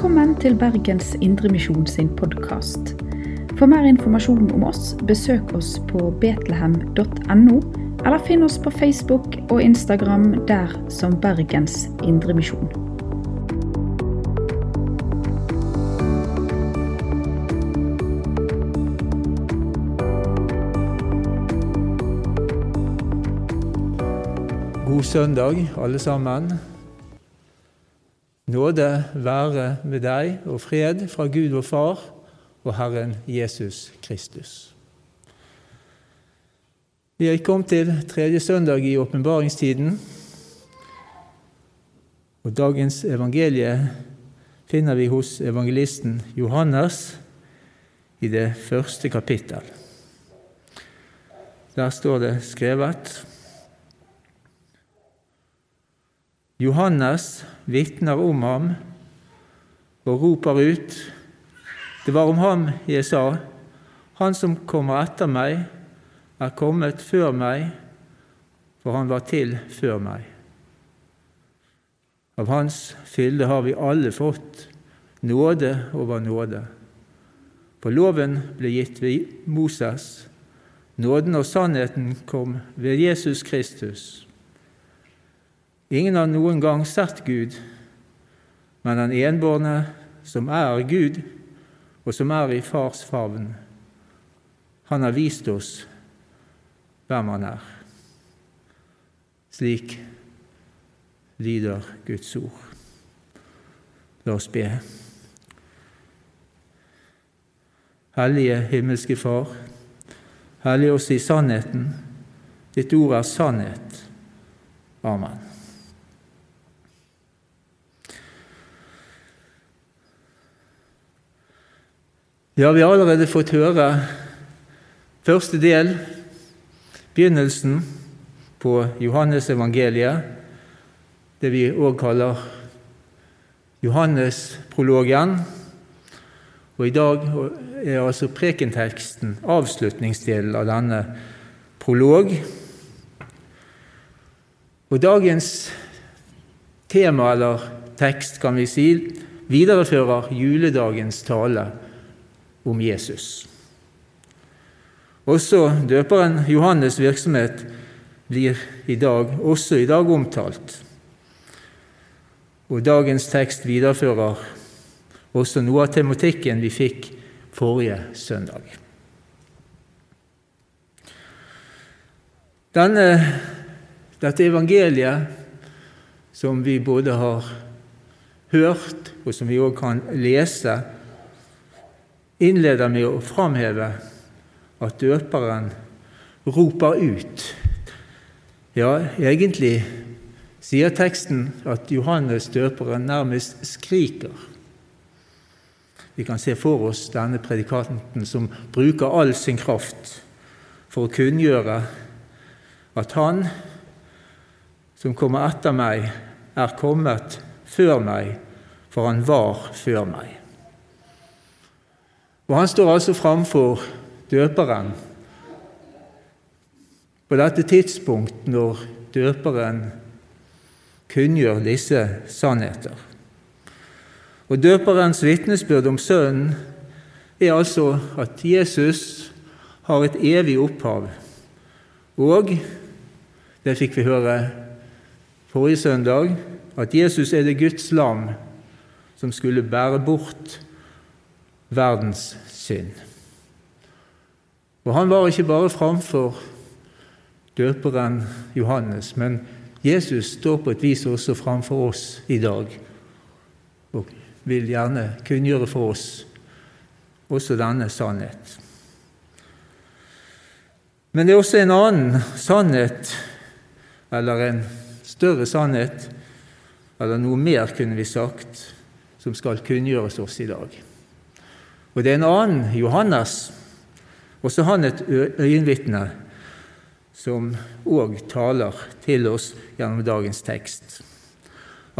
Velkommen til Bergens Indremisjon sin podkast. For mer informasjon om oss, besøk oss på betlehem.no, eller finn oss på Facebook og Instagram der som Bergens Indremisjon. God søndag, alle sammen. Nåde være med deg og fred fra Gud vår Far og Herren Jesus Kristus. Vi er kommet til tredje søndag i åpenbaringstiden. Og dagens evangelie finner vi hos evangelisten Johannes i det første kapittel. Der står det skrevet Johannes vitner om ham og roper ut Det var om ham jeg sa, Han som kommer etter meg, er kommet før meg, for han var til før meg. Av hans fylde har vi alle fått nåde over nåde. For loven ble gitt ved Moses, nåden og sannheten kom ved Jesus Kristus. Ingen har noen gang sett Gud, men den enbårne som er Gud, og som er i Fars favn, han har vist oss hvem han er. Slik lyder Guds ord. La oss be. Hellige himmelske Far, hellig oss i sannheten. Ditt ord er sannhet. Amen. Ja, vi har allerede fått høre første del, begynnelsen på Johannes-evangeliet, det vi òg kaller Johannes-prologen. Og I dag er altså prekenteksten avslutningsdelen av denne prolog. Og dagens tema, eller tekst, kan vi si, viderefører juledagens tale om Jesus. Også døperen Johannes' virksomhet blir i dag, også i dag omtalt. Og dagens tekst viderefører også noe av tematikken vi fikk forrige søndag. Denne, dette evangeliet, som vi både har hørt, og som vi òg kan lese, innleder med å framheve at døperen roper ut. Ja, egentlig sier teksten at Johannes døperen nærmest skriker. Vi kan se for oss denne predikanten som bruker all sin kraft for å kunngjøre at han som kommer etter meg, er kommet før meg, for han var før meg. Og han står altså framfor døperen på dette tidspunkt når døperen kunngjør disse sannheter. Og Døperens vitnesbyrd om Sønnen er altså at Jesus har et evig opphav. Og det fikk vi høre forrige søndag, at Jesus er det Guds lam som skulle bære bort verdens synd. Og han var ikke bare framfor døperen Johannes, men Jesus står på et vis også framfor oss i dag og vil gjerne kunngjøre for oss også denne sannhet. Men det er også en annen sannhet, eller en større sannhet, eller noe mer, kunne vi sagt, som skal kunngjøres oss i dag. Og det er en annen, Johannes, også han et øyenvitne, som òg taler til oss gjennom dagens tekst.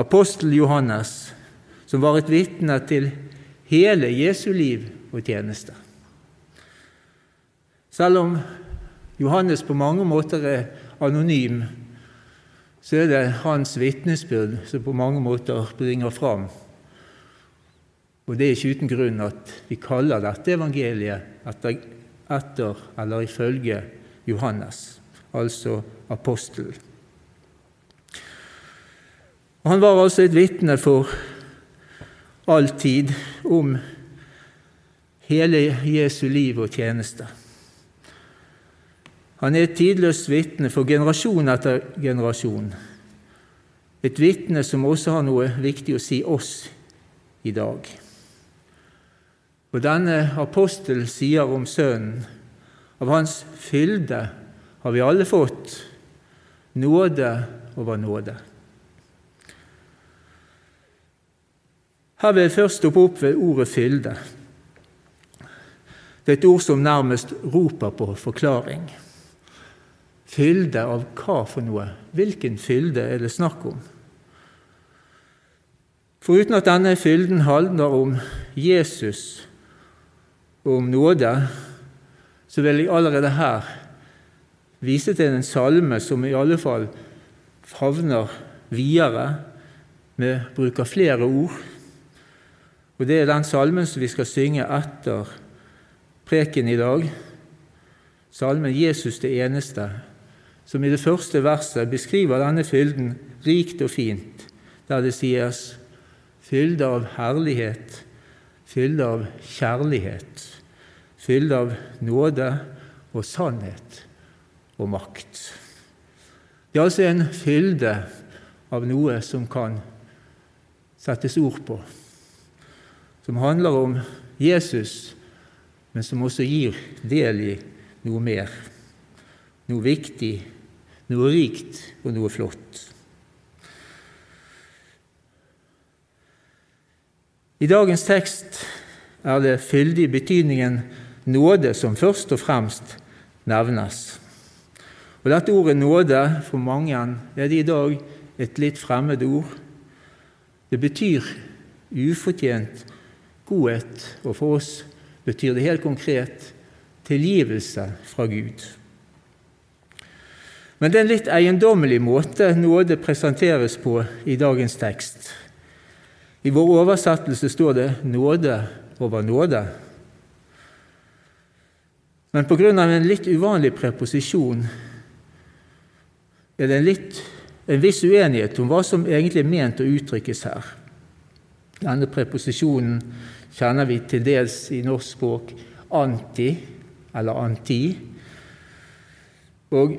Apostel Johannes, som var et vitne til hele Jesu liv og tjeneste. Selv om Johannes på mange måter er anonym, så er det hans vitnesbyrd som på mange måter bringer fram Og det er ikke uten grunn at vi kaller dette evangeliet etter, etter eller ifølge Johannes, altså apostelen. Han var altså et vitne for all tid om hele Jesu liv og tjeneste. Han er et tidløst vitne for generasjon etter generasjon. Et vitne som også har noe viktig å si oss i dag. Og denne apostel sier om Sønnen av hans fylde har vi alle fått nåde over nåde. Her vil jeg først stoppe opp ved ordet fylde. Det er et ord som nærmest roper på forklaring. Fylde av hva for noe? Hvilken fylde er det snakk om? Foruten at denne fylden handler om Jesus om nåde, så vil jeg allerede her vise til en salme som i alle fall favner videre, vi bruker flere ord. Og Det er den salmen som vi skal synge etter preken i dag. Salmen 'Jesus det eneste', som i det første verset beskriver denne fylden rikt og fint, der det sies fylde av herlighet, fylde av kjærlighet, fylde av nåde og sannhet og makt. Det er altså en fylde av noe som kan settes ord på, som handler om Jesus, men som også gir del i noe mer, noe viktig noe rikt og noe flott. I dagens tekst er det fyldig betydningen nåde som først og fremst nevnes. Og Dette ordet nåde for mange er det i dag et litt fremmed ord. Det betyr ufortjent godhet, og for oss betyr det helt konkret tilgivelse fra Gud. Men det er en litt eiendommelig måte nåde presenteres på i dagens tekst. I vår oversettelse står det 'nåde over nåde'. Men av en litt uvanlig preposisjon er det en, litt, en viss uenighet om hva som egentlig er ment å uttrykkes her. Denne preposisjonen kjenner vi til dels i norsk språk anti eller anti. Og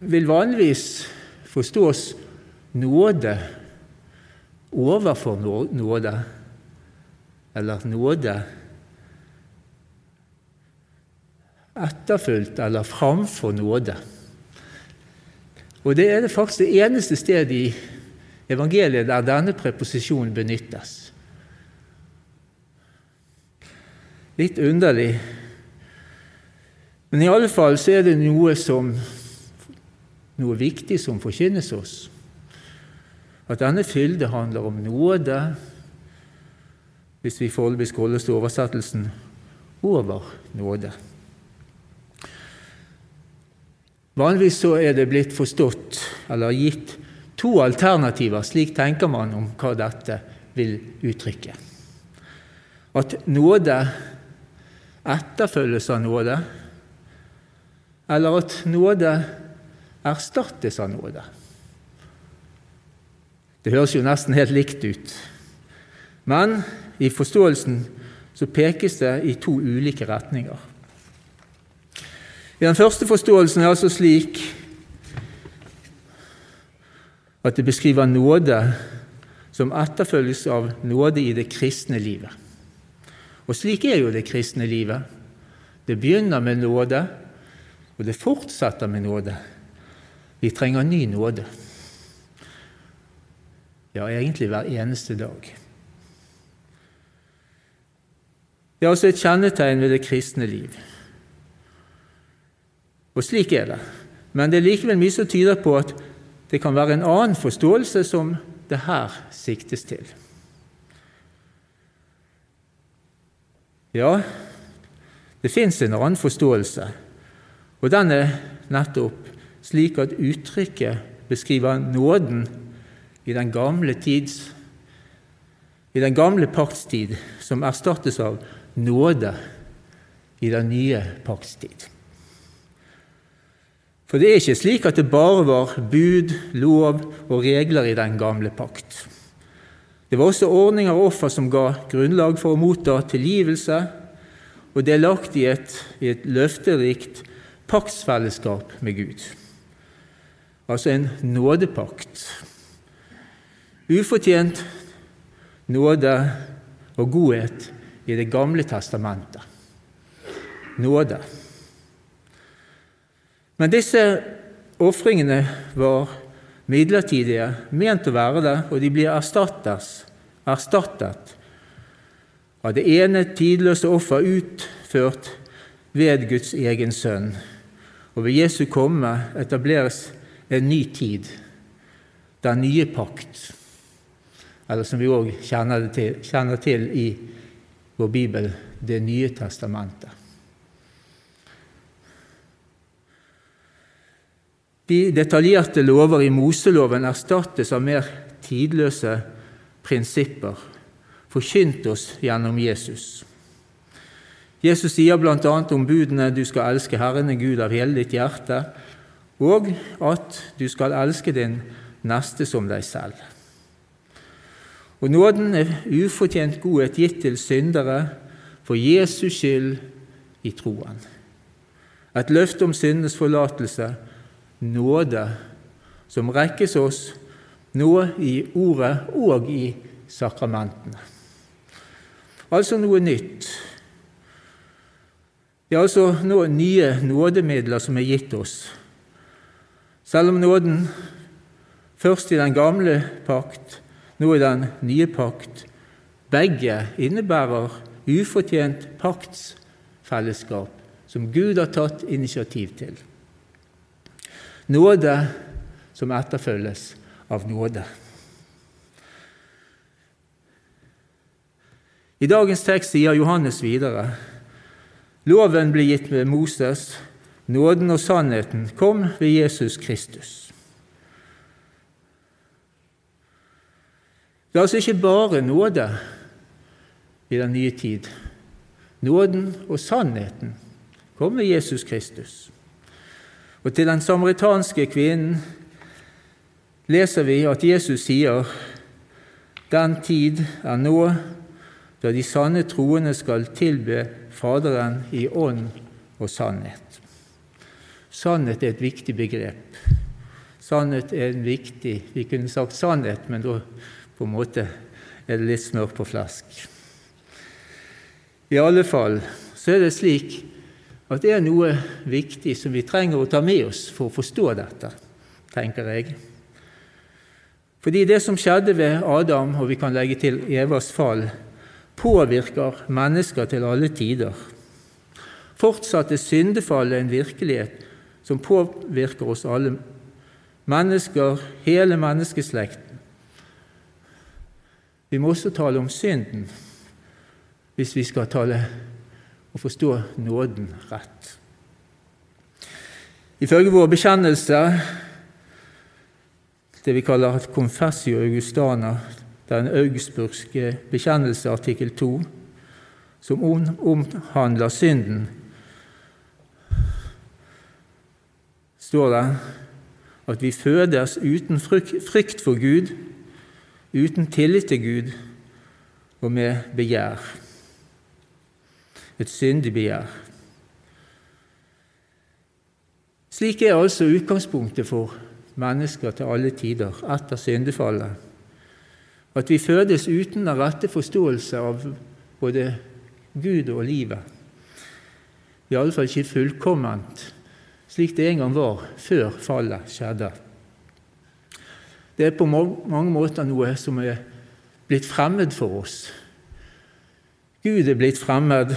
vil vanligvis forstås nåde overfor nåde, eller nåde etterfulgt eller framfor nåde. Og Det er det faktisk det eneste stedet i evangeliet der denne preposisjonen benyttes. Litt underlig, men i alle fall så er det noe som noe viktig som forkynnes oss. At denne fylde handler om nåde, hvis vi foreløpig skal holde oss til oversettelsen over nåde. Vanligvis så er det blitt forstått eller gitt to alternativer. Slik tenker man om hva dette vil uttrykke. At nåde etterfølges av nåde, eller at nåde erstattes av nåde. Det høres jo nesten helt likt ut, men i forståelsen så pekes det i to ulike retninger. I Den første forståelsen er altså slik at det beskriver nåde som etterfølges av nåde i det kristne livet. Og slik er jo det kristne livet. Det begynner med nåde, og det fortsetter med nåde. Vi trenger ny nåde. Ja, egentlig hver eneste dag. Det er altså et kjennetegn ved det kristne liv. Og slik er det. Men det er likevel mye som tyder på at det kan være en annen forståelse som det her siktes til. Ja, det fins en annen forståelse, og den er nettopp slik at uttrykket beskriver nåden i den gamle tids i den gamle paktstid som erstattes av nåde i den nye paktstid. For det er ikke slik at det bare var bud, lov og regler i den gamle pakt. Det var også ordninger og offer som ga grunnlag for å motta tilgivelse og delaktighet i et løfterikt paktsfellesskap med Gud. Altså en nådepakt. Ufortjent nåde og godhet i Det gamle testamentet. Nåde. Men disse ofringene var midlertidige, ment å være det, og de blir erstattet av det ene tidløse offer utført ved Guds egen sønn. Og ved Jesu komme etableres en ny tid, den nye pakt, eller som vi òg kjenner, kjenner til i vår bibel, Det nye testamentet. De detaljerte lover i Moseloven erstattes av mer tidløse prinsipper, forkynt oss gjennom Jesus. Jesus sier bl.a. om budene 'du skal elske Herren Gud av hele ditt hjerte', og at 'du skal elske din neste som deg selv'. Og nåden er ufortjent godhet gitt til syndere for Jesus skyld i troen. Et løfte om syndenes forlatelse nåde som rekkes oss nå i ordet og i sakramentene. Altså noe nytt. Det er altså nå nye nådemidler som er gitt oss. Selv om nåden først i den gamle pakt, nå i den nye pakt, begge innebærer ufortjent paktsfellesskap som Gud har tatt initiativ til. Nåde som etterfølges av nåde. I dagens tekst sier Johannes videre Loven ble gitt med Moses, nåden og sannheten kom ved Jesus Kristus. Det er altså ikke bare nåde i den nye tid. Nåden og sannheten kom med Jesus Kristus. Og til den samaritanske kvinnen leser vi at Jesus sier den tid er nå da de sanne troende skal tilbe Faderen i ånd og sannhet. Sannhet er et viktig begrep. Sannhet er en viktig Vi kunne sagt sannhet, men da på en måte er det litt smør på flask. I alle fall så er det slik at det er noe viktig som vi trenger å ta med oss for å forstå dette, tenker jeg. Fordi det som skjedde ved Adam, og vi kan legge til Evas fall, påvirker mennesker til alle tider. Fortsatt er syndefallet en virkelighet som påvirker oss alle mennesker, hele menneskeslekten. Vi må også tale om synden hvis vi skal tale og forstå nåden rett. Ifølge vår bekjennelse, det vi kaller confessio augustana, den augsburgske bekjennelse artikkel 2, som omhandler synden, står det at vi fødes uten frykt for Gud, uten tillit til Gud og med begjær et syndig begjær. Slik er altså utgangspunktet for mennesker til alle tider etter syndefallet. At vi fødes uten den rette forståelse av både Gud og livet. Iallfall ikke fullkomment, slik det en gang var før fallet skjedde. Det er på mange måter noe som er blitt fremmed for oss. Gud er blitt fremmed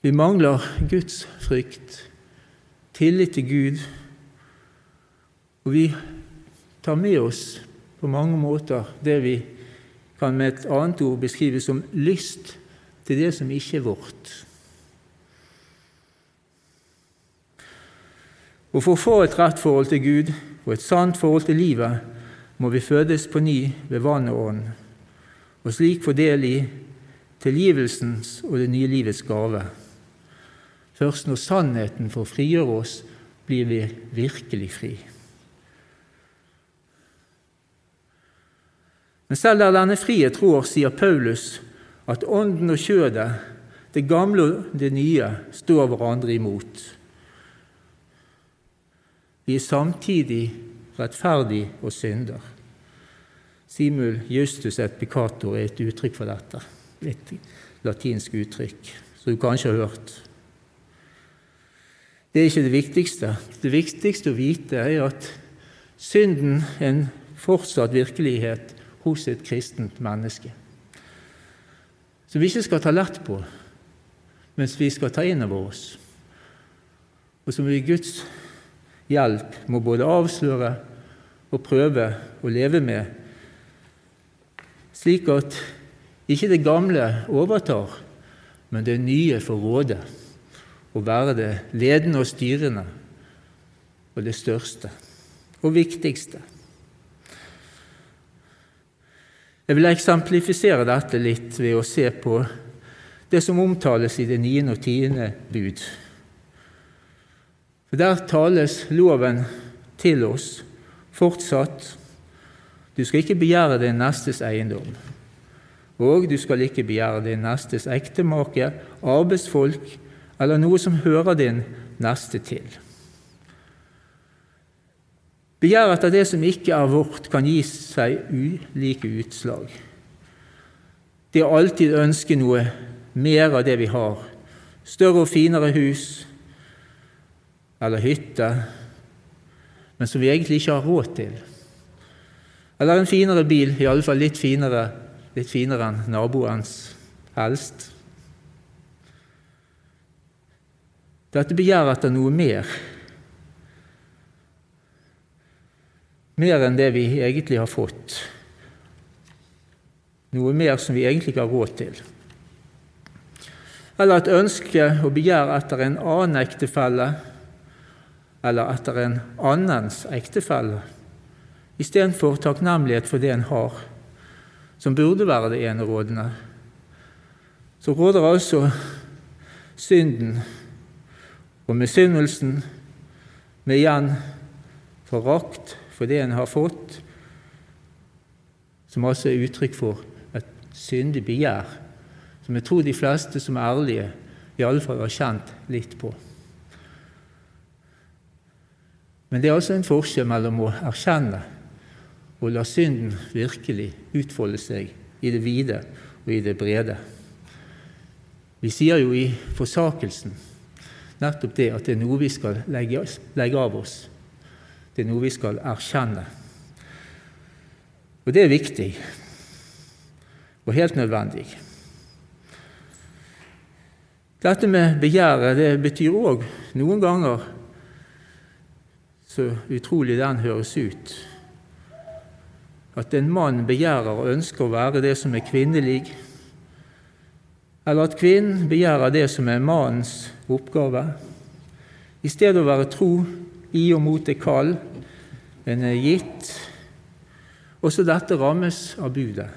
vi mangler Guds frykt, tillit til Gud, og vi tar med oss på mange måter det vi kan med et annet ord beskrive som lyst til det som ikke er vårt. Og For å få et rett forhold til Gud og et sant forhold til livet må vi fødes på ny ved vann og ånd. og slik få del i tilgivelsens og det nye livets gave. Først når sannheten får frigjøre oss, blir vi virkelig fri. Men selv der denne frihet rår, sier Paulus at ånden og kjødet, det gamle og det nye, står hverandre imot. Vi er samtidig rettferdig og synder. Simul justus et picator er et uttrykk for dette. Et latinsk uttrykk som du kanskje har hørt. Det er ikke det viktigste. Det viktigste å vite er at synden er en fortsatt virkelighet hos et kristent menneske. Som vi ikke skal ta lett på, mens vi skal ta inn over oss. Og som vi Guds hjelp må både avsløre og prøve å leve med, slik at ikke det gamle overtar, men det nye får råde å være det ledende og styrende og det største og viktigste. Jeg vil eksemplifisere dette litt ved å se på det som omtales i det niende og tiende bud. For Der tales loven til oss fortsatt. Du skal ikke begjære din nestes eiendom. Og du skal ikke begjære din nestes ektemake, arbeidsfolk eller noe som hører din neste til. Begjær etter det som ikke er vårt, kan gi seg ulike utslag. Det å alltid ønske noe mer av det vi har, større og finere hus eller hytte, men som vi egentlig ikke har råd til. Eller en finere bil, iallfall litt finere, litt finere enn naboens, helst. Dette begjæret etter noe mer. Mer enn det vi egentlig har fått. Noe mer som vi egentlig ikke har råd til. Eller et ønske og begjær etter en annen ektefelle eller etter en annens ektefelle, istedenfor takknemlighet for det en har, som burde være det enerådende. Så råder altså synden og misunnelsen, med igjen forakt for det en har fått, som altså er uttrykk for et syndig begjær, som jeg tror de fleste som er ærlige, i alle fall har kjent litt på. Men det er altså en forskjell mellom å erkjenne og la synden virkelig utfolde seg i det vide og i det brede. Vi sier jo i forsakelsen nettopp det at det er noe vi skal legge, av oss. Det er noe vi skal erkjenne. Og det er viktig og helt nødvendig. Dette med begjæret det betyr òg noen ganger, så utrolig den høres ut, at en mann begjærer og ønsker å være det som er kvinnelig, eller at kvinnen begjærer det som er mannens oppgave. I stedet å være tro i og mot det kall en er gitt. Også dette rammes av budet.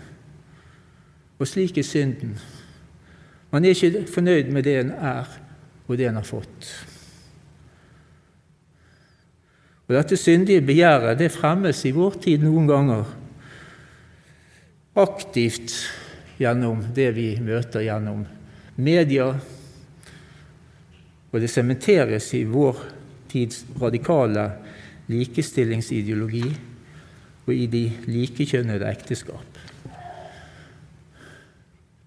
Og slik er synden. Man er ikke fornøyd med det en er, og det en har fått. Og Dette syndige begjæret det fremmes i vår tid noen ganger aktivt gjennom det vi møter gjennom media, og det sementeres i vår tids radikale likestillingsideologi og i de likekjønnede ekteskap.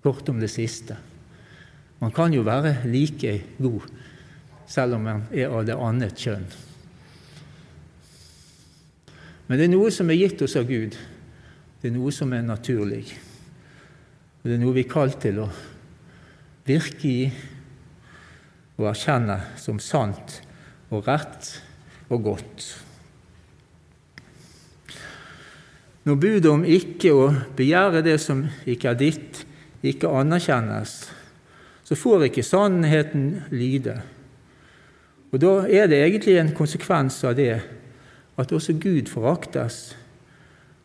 Kort om det siste. Man kan jo være like god selv om man er av det annet kjønn. Men det er noe som er gitt oss av Gud. Det er noe som er naturlig. Og det er noe vi er kalt til å virke i og erkjenne som sant og rett og godt. Når budet om ikke å begjære det som ikke er ditt, ikke anerkjennes, så får ikke sannheten lyde. Og Da er det egentlig en konsekvens av det at også Gud foraktes,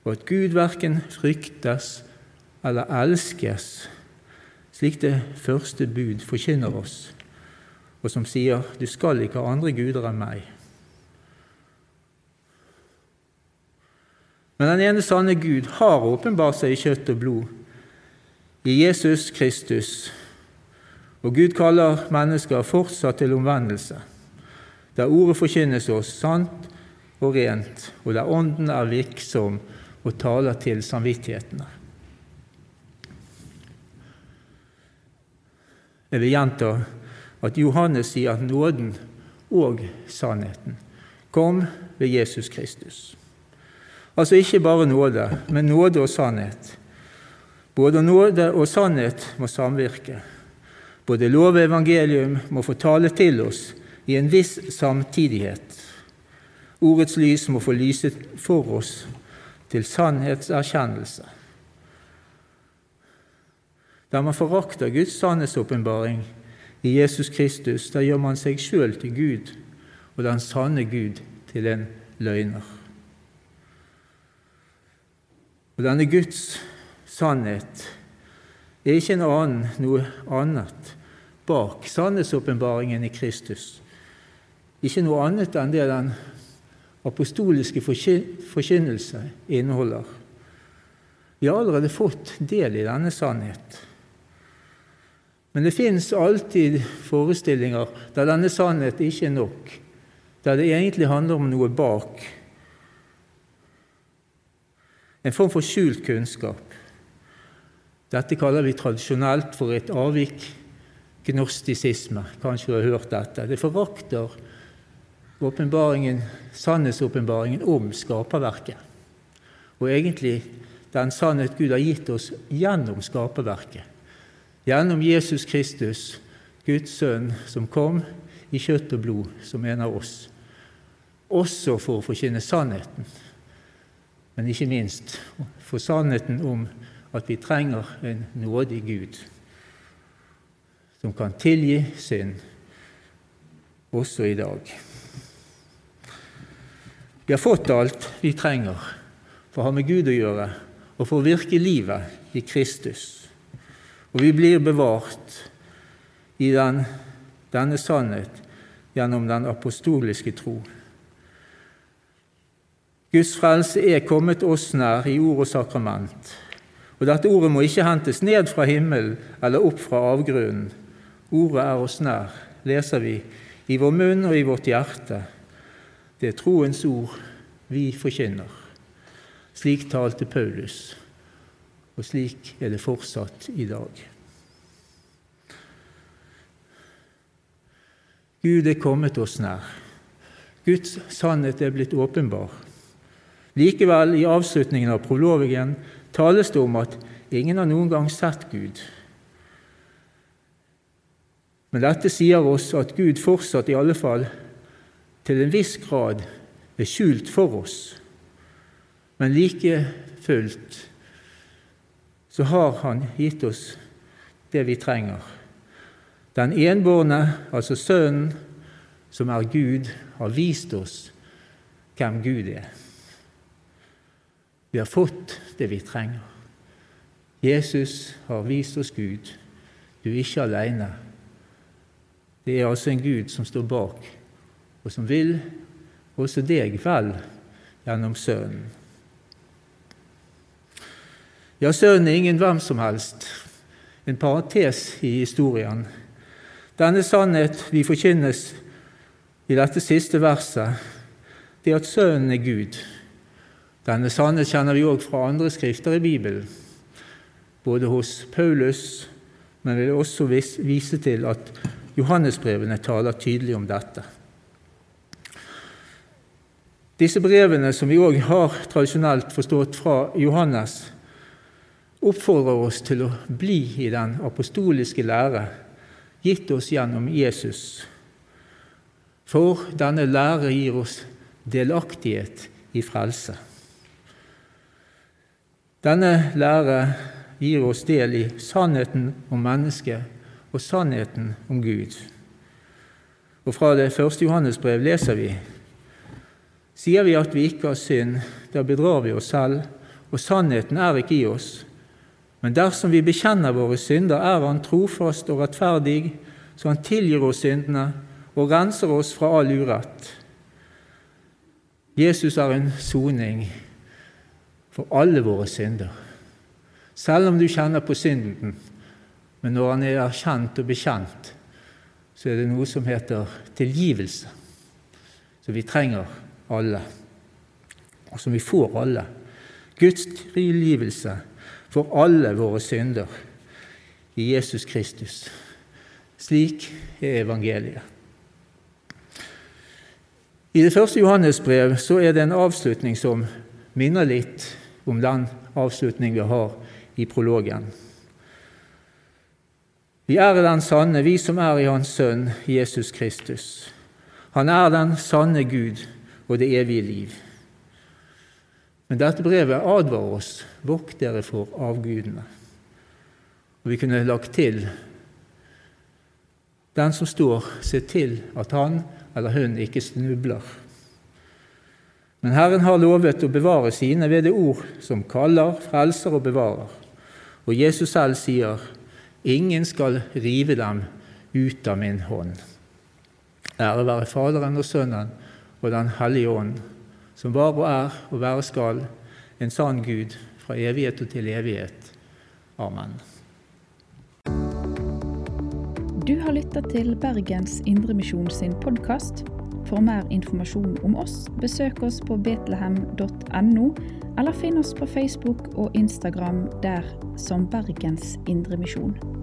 og at Gud verken fryktes eller elskes, slik det første bud forkynner oss, og som sier 'du skal ikke ha andre guder enn meg'. Men den ene sanne Gud har åpenbart seg i kjøtt og blod, i Jesus Kristus. Og Gud kaller mennesker fortsatt til omvendelse, der ordet forkynnes oss sant og rent, og der Ånden er virksom og taler til samvittighetene. Jeg vil gjenta at Johannes sier at nåden og sannheten kom ved Jesus Kristus. Altså ikke bare nåde, men nåde og sannhet. Både nåde og sannhet må samvirke. Både lov og evangelium må få tale til oss i en viss samtidighet. Ordets lys må få lyse for oss til sannhetserkjennelse. Der man forakter Guds sannhetsåpenbaring i Jesus Kristus, der gjør man seg sjøl til Gud og den sanne Gud til en løgner. Og denne Guds sannhet er ikke noe annet, noe annet bak sannhetsåpenbaringen i Kristus. Ikke noe annet enn det den apostoliske forkynnelse inneholder. Vi har allerede fått del i denne sannhet. Men det fins alltid forestillinger der denne sannhet ikke er nok, der det egentlig handler om noe bak. En form for skjult kunnskap. Dette kaller vi tradisjonelt for et avvik, gnostisisme. Kanskje du har hørt dette. Det forakter åpenbaringen, sannhetsåpenbaringen om skaperverket. Og egentlig den sannhet Gud har gitt oss gjennom skaperverket. Gjennom Jesus Kristus, Guds sønn, som kom i kjøtt og blod som en av oss. Også for å forkynne sannheten, men ikke minst for sannheten om at vi trenger en nådig Gud som kan tilgi synd også i dag. Vi har fått alt vi trenger for å ha med Gud å gjøre og for å virke livet i Kristus. Og vi blir bevart i den, denne sannhet gjennom den apostoliske tro. Guds frelse er kommet oss nær i ord og sakrament. Og dette ordet må ikke hentes ned fra himmelen eller opp fra avgrunnen. Ordet er oss nær, leser vi, i vår munn og i vårt hjerte det er troens ord vi forkynner. Slik talte Paulus, og slik er det fortsatt i dag. Gud er kommet oss nær. Guds sannhet er blitt åpenbar. Likevel, i avslutningen av prologen tales det om at ingen har noen gang sett Gud. Men dette sier oss at Gud fortsatt i alle fall til en viss grad er skjult for oss, men like fullt så har Han gitt oss det vi trenger. Den enbårne, altså Sønnen, som er Gud, har vist oss hvem Gud er. Vi har fått det vi trenger. Jesus har vist oss Gud. Du er ikke alene. Det er altså en Gud som står bak og som vil også deg vel gjennom Sønnen. Ja, Sønnen er ingen hvem som helst, en parentes i historien. Denne sannhet vi forkynnes i dette siste verset, det at Sønnen er Gud. Denne sannhet kjenner vi òg fra andre skrifter i Bibelen, både hos Paulus, men vil også vise til at Johannesbrevene taler tydelig om dette. Disse brevene, som vi òg har tradisjonelt forstått fra Johannes, oppfordrer oss til å bli i den apostoliske lære gitt oss gjennom Jesus. For denne lære gir oss delaktighet i frelse. Denne lære gir oss del i sannheten om mennesket og sannheten om Gud. Og Fra det første Johannesbrev leser vi Sier vi at vi ikke har synd, da bedrar vi oss selv, og sannheten er ikke i oss. Men dersom vi bekjenner våre synder, er Han trofast og rettferdig, så Han tilgir oss syndene og renser oss fra all urett. Jesus er en soning for alle våre synder. Selv om du kjenner på synden, men når han er erkjent og bekjent, så er det noe som heter tilgivelse, som vi trenger alle, og som vi får alle. Guds tilgivelse for alle våre synder i Jesus Kristus. Slik er evangeliet. I det første Johannesbrev så er det en avslutning som minner litt om den avslutning vi har i prologen. Vi er den sanne, vi som er i Hans Sønn Jesus Kristus. Han er den sanne Gud og det evige liv. Men dette brevet advarer oss vokt dere for avgudene. Og vi kunne lagt til den som står, se til at han eller hun ikke snubler. Men Herren har lovet å bevare sine ved det ord som kaller, frelser og bevarer. Og Jesus selv sier, 'Ingen skal rive dem ut av min hånd'. Ære være Faderen og Sønnen og Den hellige ånd, som var og er og være skal, en sann Gud, fra evighet og til evighet. Amen. Du har lytta til Bergens Indremisjon sin podkast. For mer informasjon om oss, besøk oss på betlehem.no, eller finn oss på Facebook og Instagram der som Bergens Indremisjon.